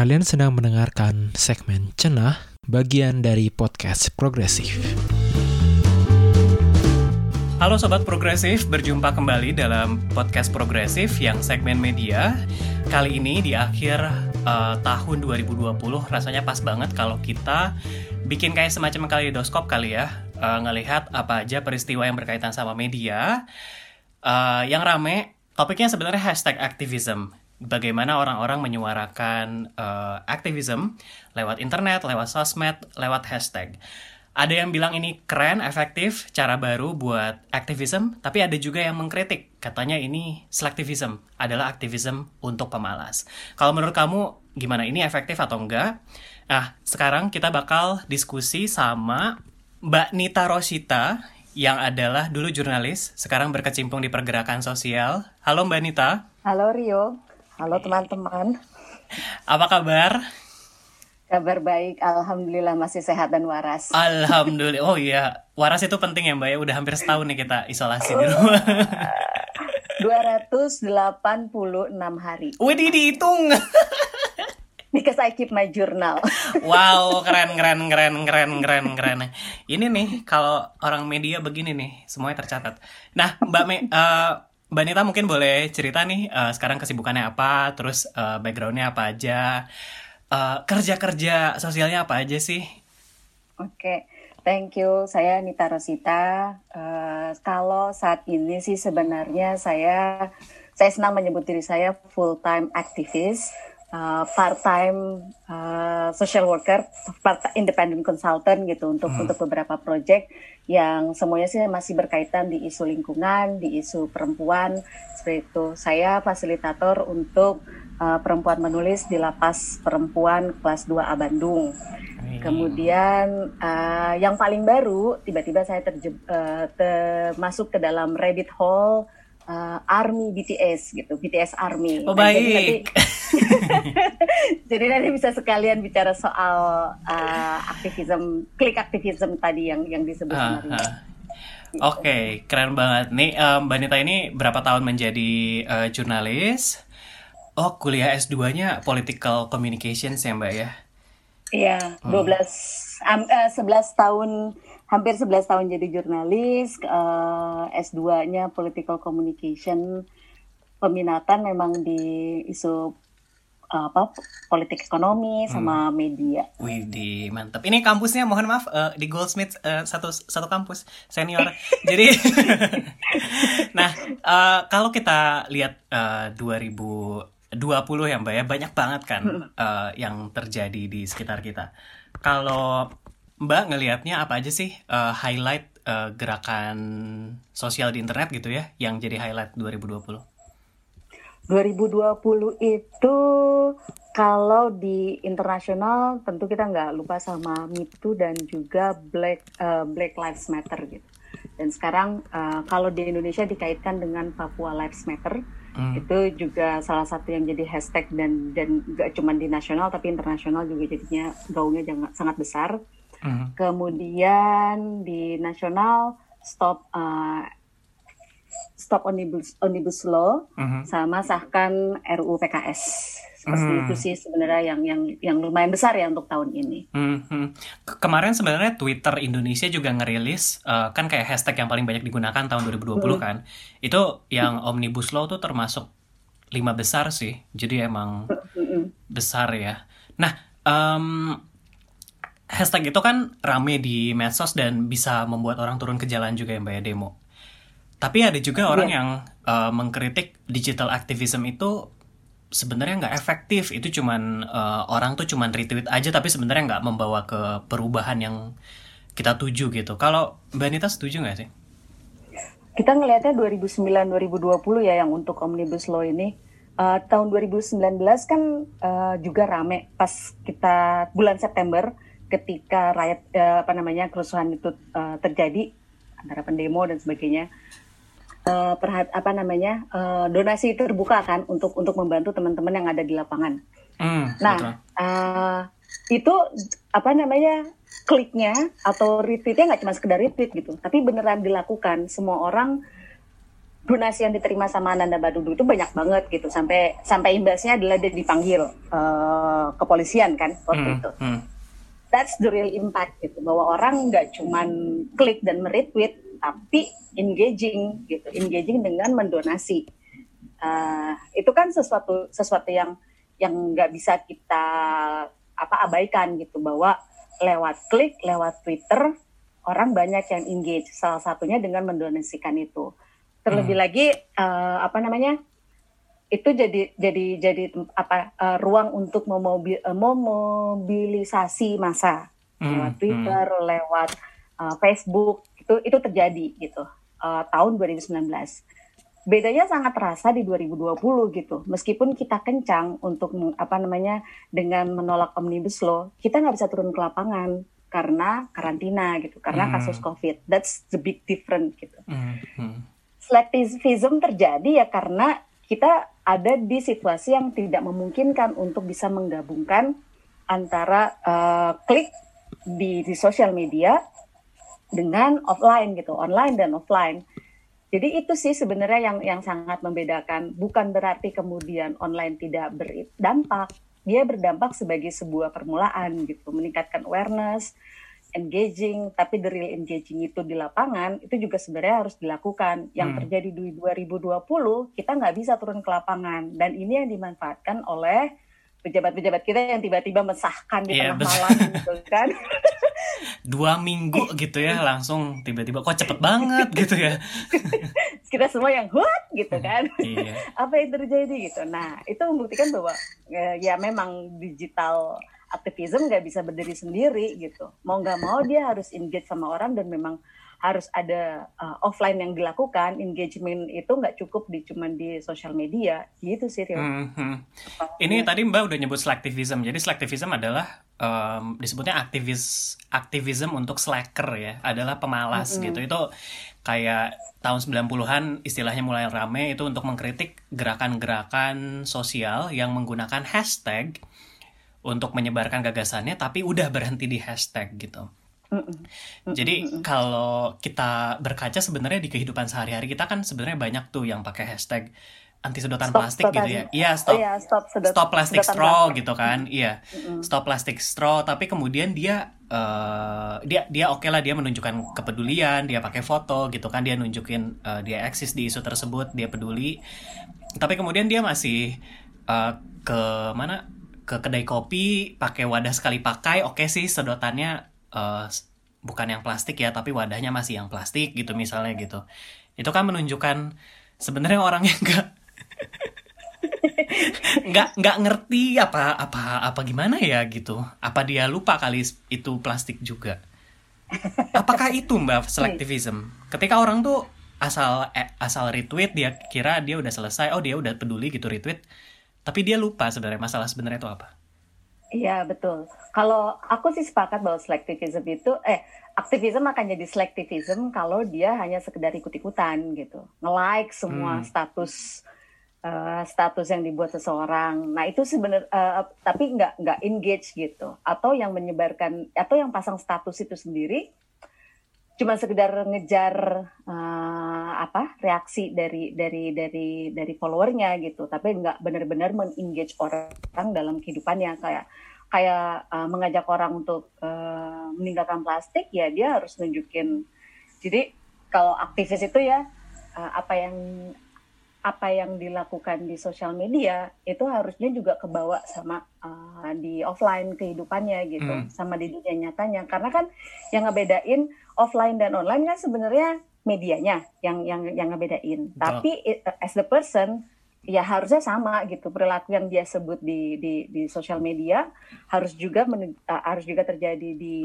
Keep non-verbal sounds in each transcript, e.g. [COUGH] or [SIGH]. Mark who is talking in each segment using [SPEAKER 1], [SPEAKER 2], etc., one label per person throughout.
[SPEAKER 1] Kalian sedang mendengarkan segmen Cenah, bagian dari podcast Progresif.
[SPEAKER 2] Halo Sobat Progresif, berjumpa kembali dalam podcast Progresif yang segmen media. Kali ini di akhir uh, tahun 2020, rasanya pas banget kalau kita bikin kayak semacam kaleidoskop kali ya, uh, ngelihat apa aja peristiwa yang berkaitan sama media. Uh, yang rame, topiknya sebenarnya hashtag activism bagaimana orang-orang menyuarakan uh, aktivisme lewat internet, lewat sosmed, lewat hashtag. Ada yang bilang ini keren, efektif, cara baru buat aktivisme, tapi ada juga yang mengkritik. Katanya ini selektivism, adalah aktivisme untuk pemalas. Kalau menurut kamu gimana? Ini efektif atau enggak? Nah, sekarang kita bakal diskusi sama Mbak Nita Rosita yang adalah dulu jurnalis, sekarang berkecimpung di pergerakan sosial. Halo Mbak Nita.
[SPEAKER 3] Halo Rio. Halo teman-teman.
[SPEAKER 2] Apa kabar?
[SPEAKER 3] Kabar baik, alhamdulillah masih sehat dan waras.
[SPEAKER 2] Alhamdulillah. Oh iya, waras itu penting ya Mbak ya. Udah hampir setahun nih kita isolasi di rumah. [LAUGHS]
[SPEAKER 3] 286 hari.
[SPEAKER 2] Wih, dihitung. [LAUGHS]
[SPEAKER 3] Because I keep my journal. [LAUGHS]
[SPEAKER 2] wow, keren, keren, keren, keren, keren, keren. Ini nih, kalau orang media begini nih, semuanya tercatat. Nah, Mbak Me, uh, Mbak Nita mungkin boleh cerita nih uh, sekarang kesibukannya apa, terus uh, backgroundnya apa aja, uh, kerja-kerja sosialnya apa aja sih?
[SPEAKER 3] Oke, okay. thank you. Saya Nita Rosita. Uh, kalau saat ini sih sebenarnya saya saya senang menyebut diri saya full time activist uh, part-time uh, social worker, part independent consultant gitu untuk hmm. untuk beberapa project yang semuanya sih masih berkaitan di isu lingkungan, di isu perempuan seperti itu. Saya fasilitator untuk uh, perempuan menulis di lapas perempuan kelas 2A Bandung. Kemudian uh, yang paling baru tiba-tiba saya uh, ter masuk ke dalam rabbit hole uh, Army BTS gitu, BTS Army.
[SPEAKER 2] Oh nah, baik. Jadi nanti, [LAUGHS]
[SPEAKER 3] jadi nanti bisa sekalian bicara soal uh, aktivisme, klik aktivisme tadi yang yang disebut uh, uh.
[SPEAKER 2] Gitu. Oke, okay, keren banget. Nih um, Mbak Nita ini berapa tahun menjadi uh, jurnalis? Oh, kuliah S2-nya Political Communications ya, Mbak ya?
[SPEAKER 3] Iya, 12 hmm. um, uh, 11 tahun hampir 11 tahun jadi jurnalis, uh, eh, S2-nya Political Communication, peminatan memang di isu uh, apa politik ekonomi sama hmm. media.
[SPEAKER 2] Wih, di mantap. Ini kampusnya mohon maaf uh, di Goldsmith uh, satu satu kampus senior. [LAUGHS] Jadi [LAUGHS] Nah, uh, kalau kita lihat uh, 2020 ya Mbak ya, banyak banget kan uh, yang terjadi di sekitar kita. Kalau Mbak ngelihatnya apa aja sih uh, highlight uh, gerakan sosial di internet gitu ya yang jadi highlight 2020?
[SPEAKER 3] 2020 itu kalau di internasional tentu kita nggak lupa sama Me Too dan juga Black uh, Black Lives Matter gitu. Dan sekarang uh, kalau di Indonesia dikaitkan dengan Papua Lives Matter, hmm. itu juga salah satu yang jadi hashtag dan dan gak cuma di nasional tapi internasional juga jadinya gaungnya sangat besar. Mm-hmm. Kemudian di nasional stop uh, stop omnibus omnibus law mm-hmm. sama sahkan RUU PKS. Seperti mm-hmm. itu sih sebenarnya yang yang yang lumayan besar ya untuk tahun ini.
[SPEAKER 2] Mm-hmm. Kemarin sebenarnya Twitter Indonesia juga ngerilis uh, kan kayak hashtag yang paling banyak digunakan tahun 2020 mm-hmm. kan. Itu yang omnibus law tuh termasuk lima besar sih. Jadi emang mm-hmm. besar ya. Nah, um, hashtag itu kan rame di medsos dan bisa membuat orang turun ke jalan juga ya mbak ya demo. Tapi ada juga orang yeah. yang uh, mengkritik digital activism itu sebenarnya nggak efektif. Itu cuman uh, orang tuh cuman retweet aja tapi sebenarnya nggak membawa ke perubahan yang kita tuju gitu. Kalau Mbak Anita setuju nggak sih?
[SPEAKER 3] Kita ngelihatnya 2009-2020 ya yang untuk Omnibus Law ini. Uh, tahun 2019 kan uh, juga rame pas kita bulan September ketika rakyat uh, apa namanya kerusuhan itu uh, terjadi antara pendemo dan sebagainya uh, perhat apa namanya uh, donasi terbuka kan untuk untuk membantu teman-teman yang ada di lapangan. Mm, nah uh, itu apa namanya kliknya atau retweetnya nggak cuma sekedar retweet gitu, tapi beneran dilakukan semua orang donasi yang diterima sama Nanda Badudu itu banyak banget gitu sampai sampai imbasnya adalah dia dipanggil uh, kepolisian kan waktu hmm, itu. Hmm. That's the real impact gitu bahwa orang nggak cuman klik dan meretweet tapi engaging gitu, engaging dengan mendonasi. Uh, itu kan sesuatu sesuatu yang yang nggak bisa kita apa abaikan gitu bahwa lewat klik, lewat Twitter orang banyak yang engage. Salah satunya dengan mendonasikan itu terlebih hmm. lagi uh, apa namanya itu jadi jadi jadi apa uh, ruang untuk memobil, uh, memobilisasi masa hmm. lewat Twitter hmm. lewat uh, Facebook itu itu terjadi gitu uh, tahun 2019 bedanya sangat terasa di 2020 gitu meskipun kita kencang untuk apa namanya dengan menolak omnibus law kita nggak bisa turun ke lapangan karena karantina gitu karena hmm. kasus covid that's the big difference gitu hmm. Hmm selektivism terjadi ya karena kita ada di situasi yang tidak memungkinkan untuk bisa menggabungkan antara uh, klik di, di sosial media dengan offline gitu, online dan offline. Jadi itu sih sebenarnya yang yang sangat membedakan. Bukan berarti kemudian online tidak berdampak, dia berdampak sebagai sebuah permulaan gitu, meningkatkan awareness, engaging, tapi the real engaging itu di lapangan itu juga sebenarnya harus dilakukan. Yang hmm. terjadi di 2020 kita nggak bisa turun ke lapangan dan ini yang dimanfaatkan oleh pejabat-pejabat kita yang tiba-tiba mesahkan di yeah, tengah malam gitu kan. [LAUGHS]
[SPEAKER 2] Dua minggu gitu ya langsung tiba-tiba kok cepet banget [LAUGHS] gitu ya.
[SPEAKER 3] kita semua yang what gitu hmm, kan. Iya. [LAUGHS] Apa yang terjadi gitu. Nah itu membuktikan bahwa ya, ya memang digital aktivisme nggak bisa berdiri sendiri gitu. Mau nggak mau dia harus engage sama orang dan memang harus ada uh, offline yang dilakukan. Engagement itu nggak cukup di cuman di sosial media gitu sih. Mm -hmm.
[SPEAKER 2] Ini tadi Mbak udah nyebut selectivism. Jadi selectivism adalah um, disebutnya aktivis aktivism untuk slacker ya, adalah pemalas mm -hmm. gitu. Itu kayak tahun 90-an istilahnya mulai rame itu untuk mengkritik gerakan-gerakan sosial yang menggunakan hashtag untuk menyebarkan gagasannya tapi udah berhenti di hashtag gitu. Jadi kalau kita berkaca sebenarnya di kehidupan sehari-hari kita kan sebenarnya banyak tuh yang pakai hashtag anti sedotan stop plastik gitu ya. Iya, stop. Iya, stop, sedot, stop plastic straw plastik. gitu kan. Iya. Stop plastic straw tapi kemudian dia uh, dia dia oke okay lah dia menunjukkan kepedulian, dia pakai foto gitu kan, dia nunjukin uh, dia eksis di isu tersebut, dia peduli. Tapi kemudian dia masih uh, ke mana ke kedai kopi pakai wadah sekali pakai oke okay sih sedotannya uh, bukan yang plastik ya tapi wadahnya masih yang plastik gitu misalnya gitu. Itu kan menunjukkan sebenarnya orang yang enggak [LAUGHS] nggak nggak ngerti apa apa apa gimana ya gitu. Apa dia lupa kali itu plastik juga. Apakah itu mbak selektivism? Ketika orang tuh asal eh, asal retweet dia kira dia udah selesai oh dia udah peduli gitu retweet tapi dia lupa sebenarnya masalah sebenarnya itu apa
[SPEAKER 3] Iya betul. Kalau aku sih sepakat bahwa selektivism itu, eh aktivism akan jadi selektivism kalau dia hanya sekedar ikut-ikutan gitu, nge-like semua hmm. status uh, status yang dibuat seseorang. Nah itu sebenarnya, uh, tapi nggak nggak engage gitu, atau yang menyebarkan, atau yang pasang status itu sendiri cuma sekedar ngejar uh, apa reaksi dari dari dari dari followernya gitu. Tapi nggak benar-benar mengengage orang dalam kehidupannya. Kayak kayak uh, mengajak orang untuk uh, meninggalkan plastik ya dia harus nunjukin. Jadi kalau aktivis itu ya uh, apa yang apa yang dilakukan di sosial media itu harusnya juga kebawa sama uh, di offline kehidupannya gitu. Hmm. sama di dunia nyatanya. Karena kan yang ngebedain offline dan online kan sebenarnya medianya yang yang yang ngebedain Betul. tapi it, as the person ya harusnya sama gitu perilaku yang dia sebut di di di sosial media harus juga men, uh, harus juga terjadi di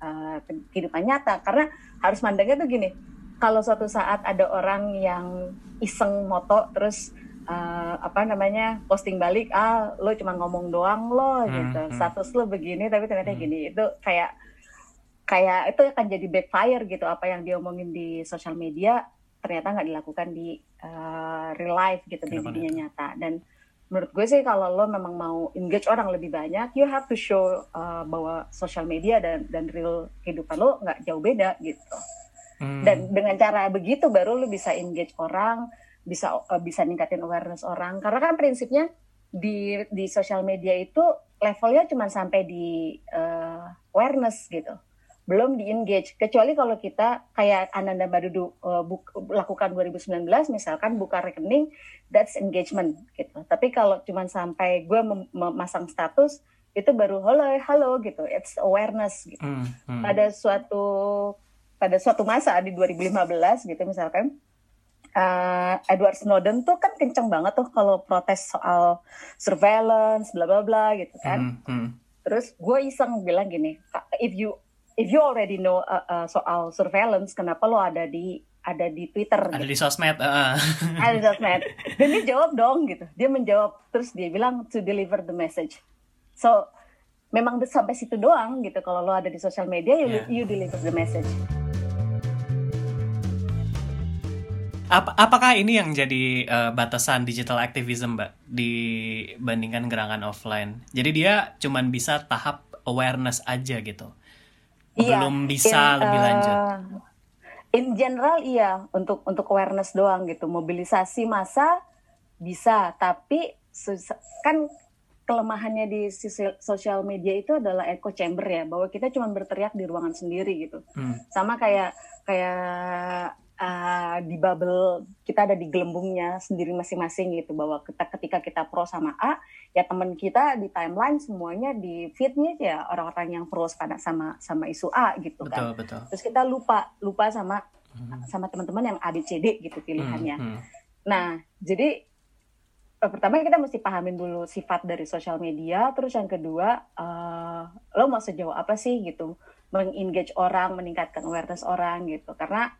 [SPEAKER 3] uh, kehidupan nyata karena harus mandangnya tuh gini kalau suatu saat ada orang yang iseng moto terus uh, apa namanya posting balik ah lo cuma ngomong doang lo hmm, gitu hmm. status lo begini tapi ternyata hmm. gini itu kayak kayak itu akan jadi backfire gitu apa yang dia omongin di sosial media ternyata nggak dilakukan di uh, real life gitu di dunia nyata. Dan menurut gue sih kalau lo memang mau engage orang lebih banyak you have to show uh, bahwa sosial media dan dan real kehidupan lo nggak jauh beda gitu. Hmm. Dan dengan cara begitu baru lu bisa engage orang, bisa uh, bisa ningkatin awareness orang. Karena kan prinsipnya di di sosial media itu levelnya cuma sampai di uh, awareness gitu belum di engage kecuali kalau kita kayak Ananda Badudu uh, buk, lakukan 2019 misalkan buka rekening that's engagement gitu tapi kalau cuma sampai gue memasang status itu baru halo halo gitu it's awareness gitu hmm, hmm. pada suatu pada suatu masa di 2015 gitu misalkan uh, Edward Snowden tuh kan kenceng banget tuh kalau protes soal surveillance bla bla bla gitu kan. Hmm, hmm. Terus gue iseng bilang gini, if you if you already know uh, uh, soal surveillance, kenapa lo ada di ada di Twitter?
[SPEAKER 2] Ada gitu. di sosmed. Uh. [LAUGHS]
[SPEAKER 3] ada di sosmed. Dan dia jawab dong gitu. Dia menjawab terus dia bilang to deliver the message. So memang sampai situ doang gitu. Kalau lo ada di sosial media, you, yeah. you deliver the message.
[SPEAKER 2] Ap apakah ini yang jadi uh, batasan digital activism, Mbak, dibandingkan gerakan offline? Jadi dia cuman bisa tahap awareness aja gitu. Iya, Belum bisa in, lebih lanjut. Uh,
[SPEAKER 3] in general iya, untuk untuk awareness doang gitu. Mobilisasi massa bisa, tapi kan kelemahannya di sosial media itu adalah echo chamber ya, bahwa kita cuma berteriak di ruangan sendiri gitu. Hmm. Sama kayak kayak uh, di bubble kita ada di gelembungnya sendiri masing-masing gitu bahwa kita ketika kita pro sama A ya teman kita di timeline semuanya di feednya ya orang-orang yang pro sama sama isu A gitu betul, kan betul. terus kita lupa lupa sama hmm. sama teman-teman yang A B C D gitu pilihannya hmm, hmm. nah jadi uh, pertama kita mesti pahamin dulu sifat dari sosial media terus yang kedua uh, lo mau sejauh apa sih gitu mengengage orang meningkatkan awareness orang gitu karena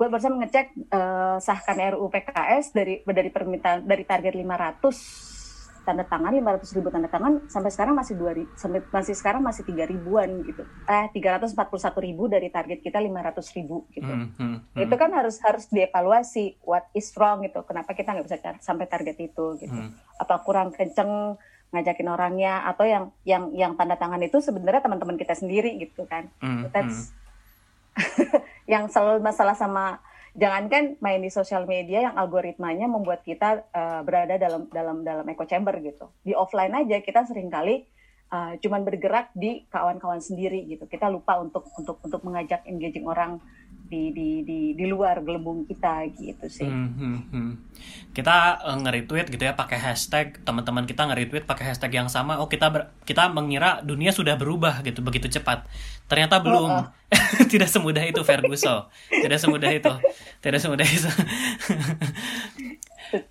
[SPEAKER 3] gue barusan ngecek uh, sahkan RUU PKS dari dari permintaan dari target 500 tanda tangan 500 ribu tanda tangan sampai sekarang masih dua sampai masih sekarang masih tiga ribuan gitu eh 341 ribu dari target kita 500 ribu gitu hmm, hmm, hmm. itu kan harus harus dievaluasi what is wrong gitu kenapa kita nggak bisa sampai target itu gitu hmm. apa kurang kenceng ngajakin orangnya atau yang yang yang tanda tangan itu sebenarnya teman-teman kita sendiri gitu kan hmm, that's hmm. [LAUGHS] yang selalu masalah sama jangankan main di sosial media yang algoritmanya membuat kita uh, berada dalam dalam dalam echo chamber gitu. Di offline aja kita sering kali uh, cuman bergerak di kawan-kawan sendiri gitu. Kita lupa untuk untuk untuk mengajak engaging orang di di di di luar gelembung kita gitu sih. Hmm, hmm, hmm.
[SPEAKER 2] Kita uh, nge-retweet gitu ya pakai hashtag teman-teman kita nge-retweet pakai hashtag yang sama. Oh kita ber, kita mengira dunia sudah berubah gitu begitu cepat. Ternyata belum. Oh, oh. [LAUGHS] Tidak semudah itu Ferguson. Tidak semudah itu. Tidak semudah itu.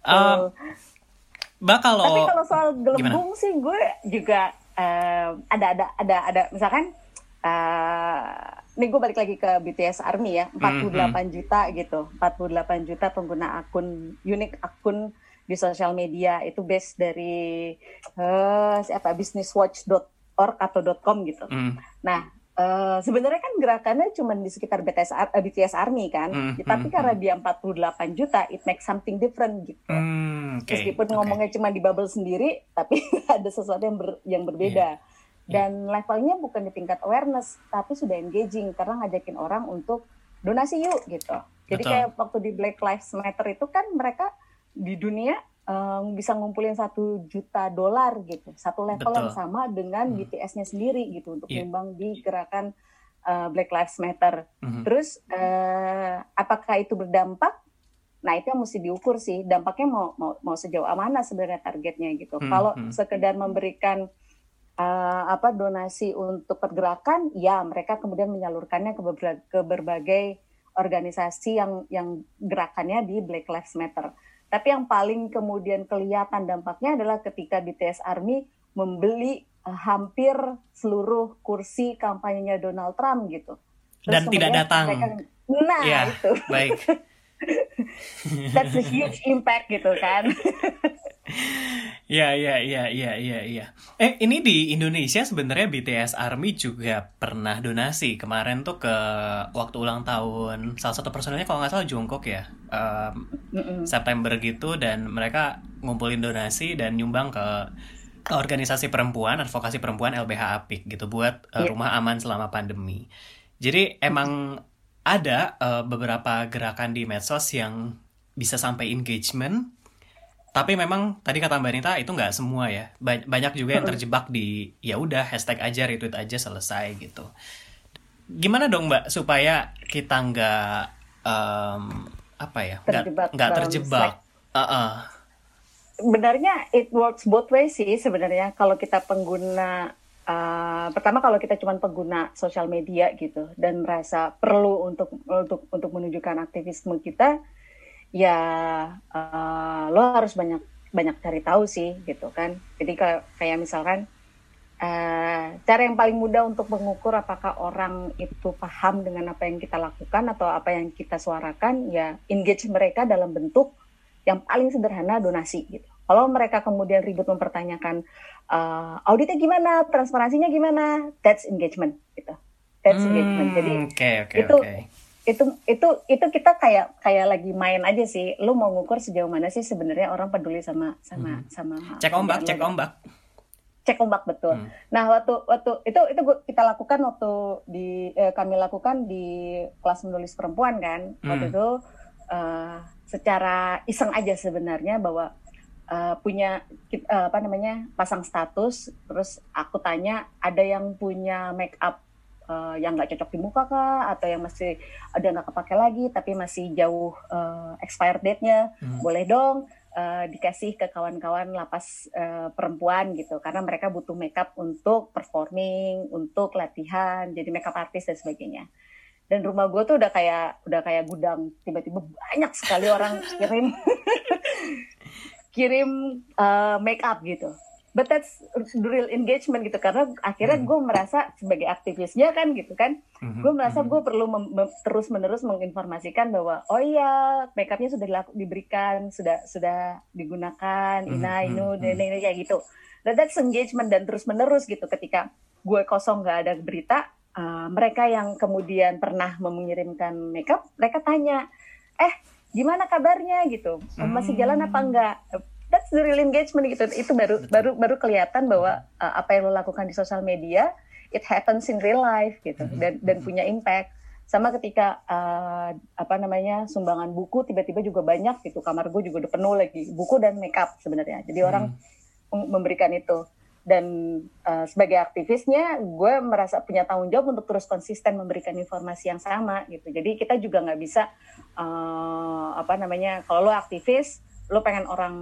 [SPEAKER 3] um, [LAUGHS] Mbak kalau Tapi kalau soal gelembung gimana? sih gue juga uh, ada ada ada ada misalkan uh, ini gue balik lagi ke BTS Army ya 48 mm -hmm. juta gitu 48 juta pengguna akun unik akun di sosial media itu base dari uh, siapa businesswatch.org atau .com gitu mm. nah Uh, sebenarnya kan gerakannya cuma di sekitar BTS, uh, eh, BTS Army kan, mm, tapi mm, karena dia 48 juta, it makes something different gitu. Mm, okay, Meskipun okay. ngomongnya cuma di bubble sendiri, tapi [LAUGHS] ada sesuatu yang ber, yang berbeda. Yeah. Iya. dan levelnya bukan di tingkat awareness tapi sudah engaging karena ngajakin orang untuk donasi yuk gitu jadi Betul. kayak waktu di Black Lives Matter itu kan mereka di dunia um, bisa ngumpulin satu juta dolar gitu satu level Betul. yang sama dengan hmm. BTS-nya sendiri gitu untuk yeah. nyumbang di gerakan uh, Black Lives Matter hmm. terus uh, apakah itu berdampak Nah itu yang mesti diukur sih dampaknya mau mau, mau sejauh mana sebenarnya targetnya gitu. Hmm, Kalau hmm. sekedar memberikan uh, apa donasi untuk pergerakan, ya mereka kemudian menyalurkannya ke, berbagai, ke berbagai organisasi yang yang gerakannya di Black Lives Matter. Tapi yang paling kemudian kelihatan dampaknya adalah ketika BTS Army membeli uh, hampir seluruh kursi kampanyenya Donald Trump gitu.
[SPEAKER 2] Terus Dan tidak datang. Mereka,
[SPEAKER 3] nah ya, itu.
[SPEAKER 2] Baik. [LAUGHS]
[SPEAKER 3] That's a huge impact gitu kan. [LAUGHS]
[SPEAKER 2] Ya, ya, ya, ya, ya, ya. Eh, ini di Indonesia sebenarnya BTS Army juga pernah donasi kemarin tuh ke waktu ulang tahun salah satu personelnya kalau nggak salah Jungkook ya um, mm -mm. September gitu dan mereka ngumpulin donasi dan nyumbang ke organisasi perempuan, advokasi perempuan LBH Apik gitu buat uh, rumah aman selama pandemi. Jadi emang ada uh, beberapa gerakan di medsos yang bisa sampai engagement tapi memang tadi kata Mbak Nita itu nggak semua ya. Banyak juga yang terjebak di ya udah hashtag aja retweet aja selesai gitu. Gimana dong Mbak supaya kita nggak um, apa ya nggak nggak terjebak? uh -uh.
[SPEAKER 3] sebenarnya it works both ways sih sebenarnya. Kalau kita pengguna uh, pertama kalau kita cuma pengguna sosial media gitu dan merasa perlu untuk untuk untuk menunjukkan aktivisme kita ya uh, lo harus banyak banyak cari tahu sih gitu kan. Jadi kayak kayak misalkan uh, cara yang paling mudah untuk mengukur apakah orang itu paham dengan apa yang kita lakukan atau apa yang kita suarakan ya engage mereka dalam bentuk yang paling sederhana donasi gitu. Kalau mereka kemudian ribut mempertanyakan uh, auditnya gimana transparansinya gimana that's engagement gitu. That's hmm, engagement. Jadi
[SPEAKER 2] okay, okay,
[SPEAKER 3] itu
[SPEAKER 2] okay
[SPEAKER 3] itu itu itu kita kayak kayak lagi main aja sih lu mau ngukur sejauh mana sih sebenarnya orang peduli sama sama hmm. sama
[SPEAKER 2] cek ombak cek ombak
[SPEAKER 3] cek ombak betul hmm. nah waktu waktu itu itu kita lakukan waktu di eh, kami lakukan di kelas menulis perempuan kan hmm. waktu itu uh, secara iseng aja sebenarnya bahwa uh, punya uh, apa namanya pasang status terus aku tanya ada yang punya make up uh, yang nggak cocok di muka kah? Atau yang masih ada nggak kepake lagi tapi masih jauh uh, expired date-nya? Hmm. boleh dong uh, dikasih ke kawan-kawan lapas uh, perempuan gitu. Karena mereka butuh makeup untuk performing untuk latihan jadi makeup artist dan sebagainya. Dan rumah gue tuh udah kayak udah kayak gudang. Tiba-tiba banyak sekali orang kirim [LAUGHS] kirim uh, make up gitu but that's real engagement gitu. Karena akhirnya hmm. gue merasa sebagai aktivisnya kan gitu kan hmm. gue merasa hmm. gue perlu terus menerus menginformasikan bahwa oh iya makeupnya sudah diberikan sudah sudah digunakan ina inu dan ini kayak gitu. Dan that's engagement dan terus menerus gitu. Ketika gue kosong nggak ada berita uh, mereka yang kemudian pernah mengirimkan makeup mereka tanya eh gimana kabarnya? gitu. Masih jalan apa enggak that's the real engagement gitu. Itu baru Betul. baru baru kelihatan bahwa uh, apa yang lo lakukan di sosial media it happens in real life gitu mm -hmm. dan dan punya impact. Sama ketika uh, apa namanya sumbangan buku tiba-tiba juga banyak gitu. Kamar gue juga udah penuh lagi buku dan makeup sebenarnya. Jadi mm. orang memberikan itu. Dan uh, sebagai aktivisnya gue merasa punya tanggung jawab untuk terus konsisten memberikan informasi yang sama gitu. Jadi kita juga nggak bisa uh, apa namanya kalau lo aktivis lo pengen orang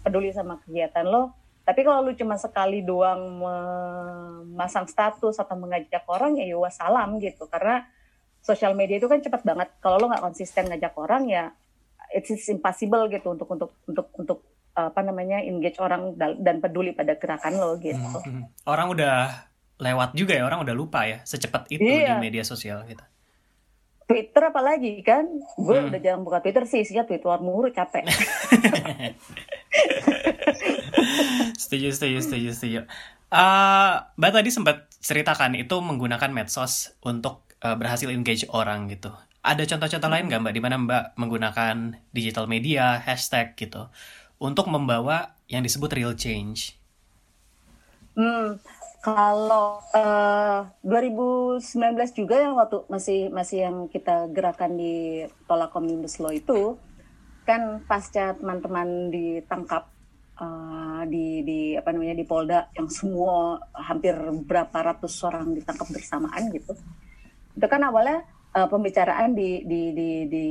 [SPEAKER 3] peduli sama kegiatan lo tapi kalau lu cuma sekali doang memasang status atau mengajak orang ya ya salam gitu karena sosial media itu kan cepat banget kalau lo nggak konsisten ngajak orang ya it's impossible gitu untuk untuk untuk untuk apa namanya engage orang dan peduli pada gerakan lo gitu hmm, hmm.
[SPEAKER 2] orang udah lewat juga ya orang udah lupa ya secepat itu iya. di media sosial gitu
[SPEAKER 3] Twitter apalagi kan? Gue hmm. udah jarang buka Twitter sih isinya Twitter mulu capek. [LAUGHS]
[SPEAKER 2] Setuju setuju setuju setuju. Uh, Mbak tadi sempat ceritakan itu menggunakan medsos untuk uh, berhasil engage orang gitu. Ada contoh-contoh lain nggak Mbak? Di mana Mbak menggunakan digital media hashtag gitu untuk membawa yang disebut real change?
[SPEAKER 3] Hmm kalau uh, eh, 2019 juga yang waktu masih masih yang kita gerakan di tolak omnibus law itu kan pasca teman-teman ditangkap uh, di di apa namanya di Polda yang semua hampir berapa ratus orang ditangkap bersamaan gitu. Itu kan awalnya uh, pembicaraan di di di di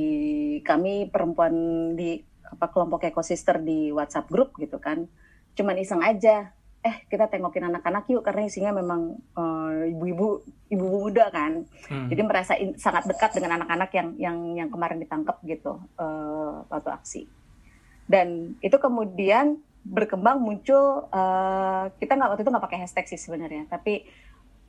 [SPEAKER 3] kami perempuan di apa kelompok ekosister di WhatsApp grup gitu kan. Cuman iseng aja eh kita tengokin anak-anak yuk karena isinya memang uh, ibu-ibu ibu muda kan hmm. jadi merasa in, sangat dekat dengan anak-anak yang yang yang kemarin ditangkap gitu uh, waktu aksi dan itu kemudian berkembang muncul uh, kita nggak waktu itu nggak pakai hashtag sih sebenarnya tapi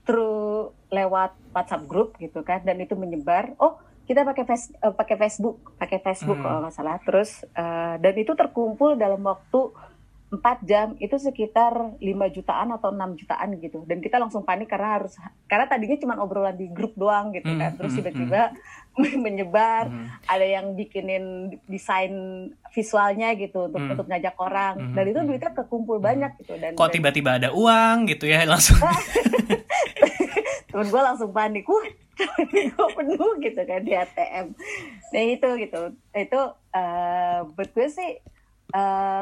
[SPEAKER 3] through lewat WhatsApp group gitu kan dan itu menyebar oh kita pakai face, uh, pakai Facebook pakai Facebook hmm. kalau nggak salah terus uh, dan itu terkumpul dalam waktu 4 jam itu sekitar 5 jutaan atau 6 jutaan gitu. Dan kita langsung panik karena harus karena tadinya cuma obrolan di grup doang gitu kan. hmm, terus hmm, tiba-tiba [LAUGHS] hmm. menyebar ada yang bikinin desain visualnya gitu untuk untuk ngajak orang. Dan itu duitnya kekumpul banyak gitu dan
[SPEAKER 2] kok tiba-tiba ada uang gitu ya [LAUGHS] langsung. [LAUGHS]
[SPEAKER 3] Temen gue langsung panik. Wah gue penuh gitu kan di ATM nah itu gitu. Itu uh, buat gue sih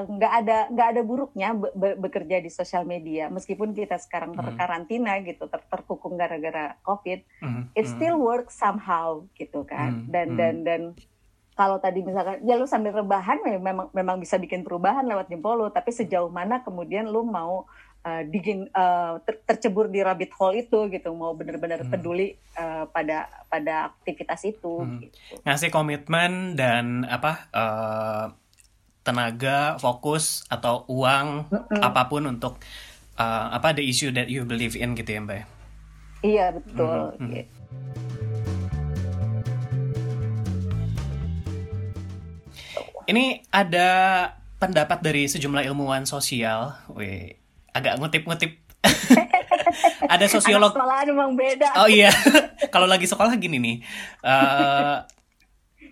[SPEAKER 3] nggak uh, ada nggak ada buruknya be be bekerja di sosial media meskipun kita sekarang terkarantina mm. gitu ter terkukung gara-gara covid mm -hmm. it still works somehow gitu kan mm -hmm. dan dan dan kalau tadi misalkan ya lu sambil rebahan memang memang bisa bikin perubahan lewat jempol lu tapi sejauh mana kemudian lu mau uh, digin uh, ter tercebur di rabbit hole itu gitu mau benar-benar hmm. peduli uh, pada pada aktivitas itu hmm. gitu.
[SPEAKER 2] ngasih komitmen dan apa uh, tenaga fokus atau uang hmm. apa pun untuk uh, apa the issue that you believe in gitu ya mbak
[SPEAKER 3] iya betul hmm. Hmm. Gitu.
[SPEAKER 2] Ini ada pendapat dari sejumlah ilmuwan sosial, wih, agak ngutip-ngutip. [LAUGHS] ada sosiolog.
[SPEAKER 3] Anak emang beda.
[SPEAKER 2] Oh iya, [LAUGHS] kalau lagi sekolah gini nih, uh,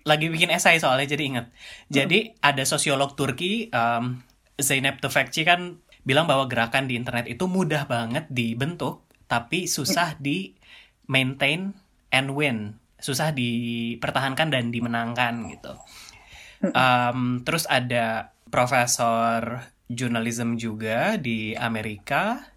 [SPEAKER 2] lagi bikin esai soalnya jadi inget. Jadi ada sosiolog Turki, um, Zeynep Tufekci kan bilang bahwa gerakan di internet itu mudah banget dibentuk, tapi susah di maintain and win, susah dipertahankan dan dimenangkan gitu. Um, terus ada profesor jurnalisme juga di Amerika,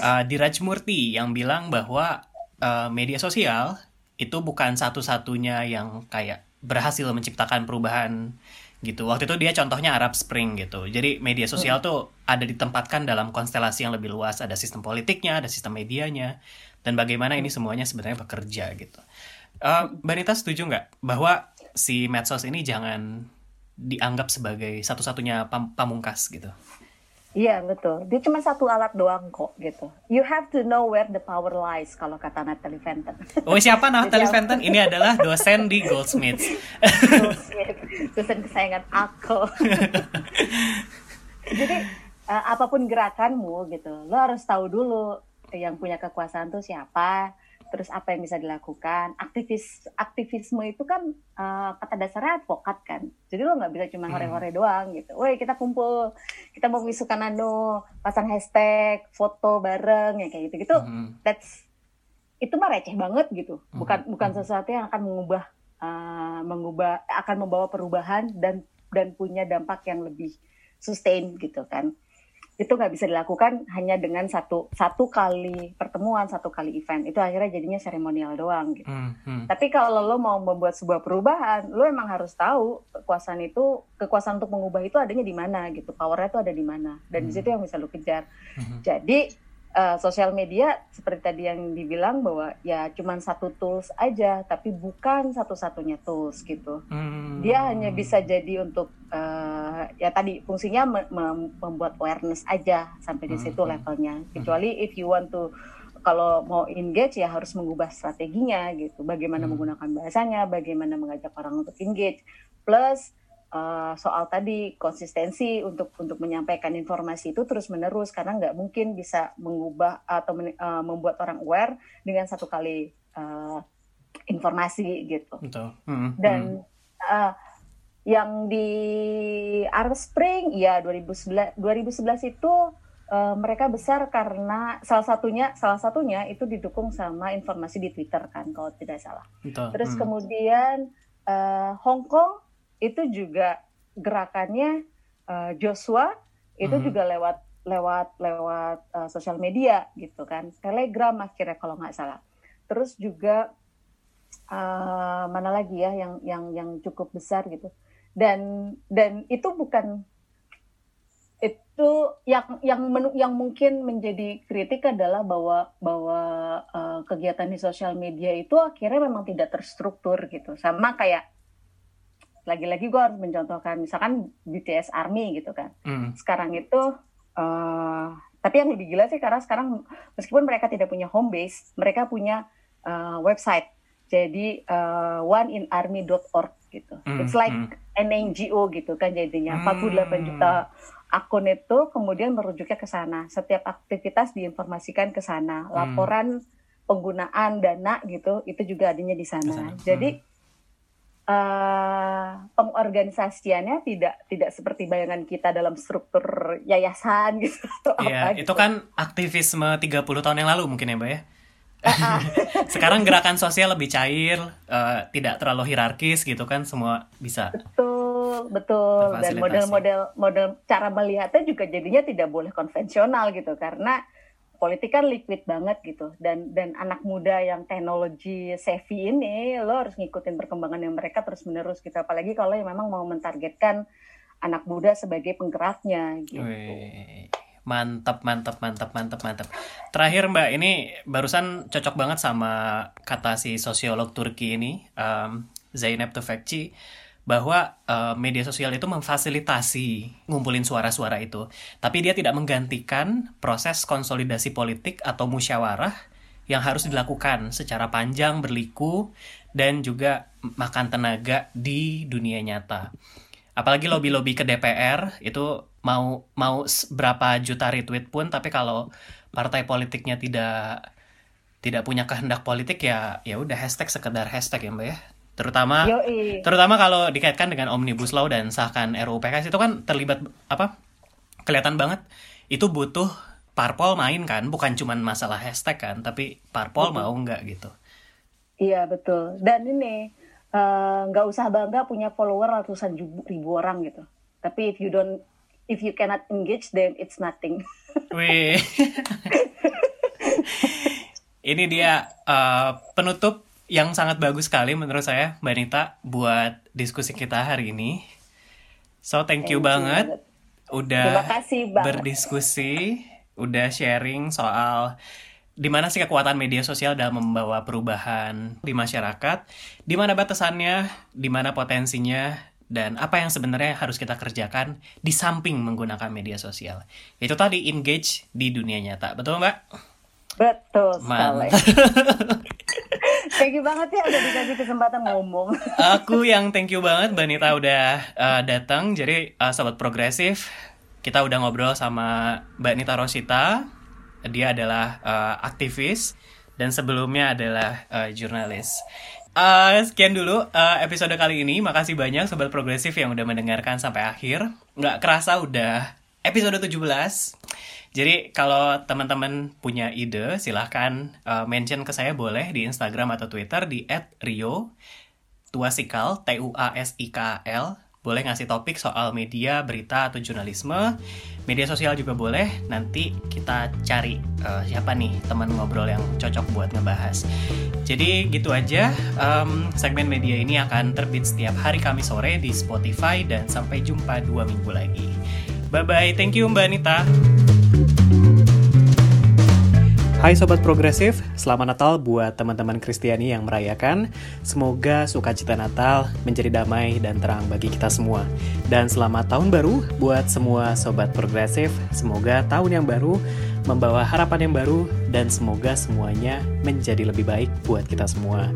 [SPEAKER 2] uh, Diraj Murti yang bilang bahwa uh, media sosial itu bukan satu-satunya yang kayak berhasil menciptakan perubahan gitu. Waktu itu dia contohnya Arab Spring gitu. Jadi media sosial tuh ada ditempatkan dalam konstelasi yang lebih luas. Ada sistem politiknya, ada sistem medianya, dan bagaimana ini semuanya sebenarnya bekerja gitu. Uh, Banita setuju nggak bahwa si medsos ini jangan dianggap sebagai satu-satunya pam pamungkas gitu.
[SPEAKER 3] Iya betul. Dia cuma satu alat doang kok gitu. You have to know where the power lies kalau kata Natalie Fenton.
[SPEAKER 2] Oh siapa [LAUGHS] Natalie Fenton? Ini adalah dosen di Goldsmiths.
[SPEAKER 3] Goldsmith, dosen kesayangan aku. [LAUGHS] Jadi uh, apa pun gerakanmu gitu, lo harus tahu dulu yang punya kekuasaan tuh siapa, terus apa yang bisa dilakukan aktivis aktivisme itu kan uh, kata dasarnya advokat kan jadi lo nggak bisa cuma hmm. hore-hore doang gitu woi kita kumpul kita mau misukan anu pasang hashtag foto bareng ya kayak gitu gitu hmm. that's itu mah receh banget gitu hmm. bukan hmm. bukan sesuatu yang akan mengubah uh, mengubah akan membawa perubahan dan dan punya dampak yang lebih sustain gitu kan itu nggak bisa dilakukan hanya dengan satu satu kali pertemuan satu kali event itu akhirnya jadinya seremonial doang gitu hmm, hmm. tapi kalau lo mau membuat sebuah perubahan lo emang harus tahu kekuasaan itu kekuasaan untuk mengubah itu adanya di mana gitu powernya itu ada di mana dan hmm. di situ yang bisa lo kejar hmm. jadi uh, sosial media seperti tadi yang dibilang bahwa ya cuma satu tools aja tapi bukan satu-satunya tools gitu hmm. dia hanya bisa jadi untuk uh, ya tadi fungsinya me me membuat awareness aja sampai di situ hmm. levelnya kecuali if you want to kalau mau engage ya harus mengubah strateginya gitu bagaimana hmm. menggunakan bahasanya bagaimana mengajak orang untuk engage plus uh, soal tadi konsistensi untuk untuk menyampaikan informasi itu terus menerus karena nggak mungkin bisa mengubah atau men, uh, membuat orang aware dengan satu kali uh, informasi gitu.
[SPEAKER 2] Betul. Hmm,
[SPEAKER 3] Dan Uh, yang di Arab Spring ya 2011 2011 itu uh, mereka besar karena salah satunya salah satunya itu didukung sama informasi di Twitter kan kalau tidak salah. Betul. Terus hmm. kemudian uh, Hong Kong itu juga gerakannya uh, Joshua itu mm -hmm. juga lewat lewat lewat uh, sosial media gitu kan. Telegram akhirnya kalau nggak salah. Terus juga uh, mana lagi ya yang yang yang cukup besar gitu. Dan dan itu bukan itu yang yang menu, yang mungkin menjadi kritik adalah bahwa bahwa uh, kegiatan di sosial media itu akhirnya memang tidak terstruktur gitu. Sama kayak lagi-lagi gue harus mencontohkan misalkan BTS Army gitu kan mm. sekarang itu uh, tapi yang lebih gila sih karena sekarang meskipun mereka tidak punya home base mereka punya uh, website jadi uh, oneinarmy.org gitu mm. it's like mm. an NGO gitu kan jadinya mm. 48 juta akun itu kemudian merujuknya ke sana setiap aktivitas diinformasikan ke sana mm. laporan penggunaan dana gitu itu juga adanya di sana. Jadi mm uh, pengorganisasiannya tidak tidak seperti bayangan kita dalam struktur yayasan [LAUGHS] gitu
[SPEAKER 2] Iya, itu gitu. kan aktivisme 30 tahun yang lalu mungkin ya, Mbak ya. [LAUGHS] Sekarang gerakan sosial lebih cair, uh, tidak terlalu hierarkis gitu kan, semua bisa.
[SPEAKER 3] Betul, betul. Dan model-model model cara melihatnya juga jadinya tidak boleh konvensional gitu karena politik kan liquid banget gitu dan dan anak muda yang teknologi savvy ini lo harus ngikutin perkembangan yang mereka terus menerus gitu apalagi kalau yang memang mau mentargetkan anak muda sebagai penggeraknya gitu.
[SPEAKER 2] Mantap mantap mantap mantap mantap. Terakhir Mbak ini barusan cocok banget sama kata si sosiolog Turki ini um, Zeynep Tufekci bahwa uh, media sosial itu memfasilitasi ngumpulin suara-suara itu, tapi dia tidak menggantikan proses konsolidasi politik atau musyawarah yang harus dilakukan secara panjang, berliku, dan juga makan tenaga di dunia nyata. Apalagi lobby-lobby ke DPR itu mau mau berapa juta retweet pun, tapi kalau partai politiknya tidak tidak punya kehendak politik ya ya udah hashtag sekedar hashtag ya mbak ya terutama Yoi. terutama kalau dikaitkan dengan omnibus law dan sahkan RUU PKS itu kan terlibat apa kelihatan banget. Itu butuh parpol main kan bukan cuma masalah hashtag kan tapi parpol betul. mau nggak gitu.
[SPEAKER 3] Iya betul. Dan ini eh, nggak uh, usah bangga punya follower ratusan ribu, ribu orang gitu. Tapi if you don't if you cannot engage then it's nothing. [LAUGHS]
[SPEAKER 2] Wih. [LAUGHS] Ini dia uh, penutup yang sangat bagus sekali menurut saya Mbak Nita buat diskusi kita hari ini. So thank you, thank banget udah
[SPEAKER 3] kasih
[SPEAKER 2] berdiskusi, udah sharing soal di mana sih kekuatan media sosial dalam membawa perubahan di masyarakat, di mana batasannya, di mana potensinya, dan apa yang sebenarnya harus kita kerjakan di samping menggunakan media sosial. Itu tadi engage di dunia nyata, betul Mbak?
[SPEAKER 3] Betul sekali. [LAUGHS] thank you banget ya udah dikasih kesempatan ngomong.
[SPEAKER 2] Aku yang thank you banget Mbak Nita udah uh, datang. Jadi uh, sobat progresif, kita udah ngobrol sama Mbak Nita Rosita. Dia adalah uh, aktivis dan sebelumnya adalah uh, jurnalis. Uh, sekian dulu uh, episode kali ini. Makasih banyak sobat progresif yang udah mendengarkan sampai akhir. Nggak kerasa udah episode 17. Jadi kalau teman-teman punya ide, silahkan uh, mention ke saya boleh di Instagram atau Twitter di @rio tuasikal t u a s i k l boleh ngasih topik soal media, berita atau jurnalisme, media sosial juga boleh. Nanti kita cari uh, siapa nih teman ngobrol yang cocok buat ngebahas. Jadi gitu aja. Um, segmen media ini akan terbit setiap hari Kamis sore di Spotify dan sampai jumpa dua minggu lagi. Bye bye. Thank you Mbak Anita. Hai Sobat Progresif, selamat Natal buat teman-teman Kristiani yang merayakan. Semoga sukacita Natal menjadi damai dan terang bagi kita semua. Dan selamat tahun baru buat semua Sobat Progresif. Semoga tahun yang baru membawa harapan yang baru dan semoga semuanya menjadi lebih baik buat kita semua.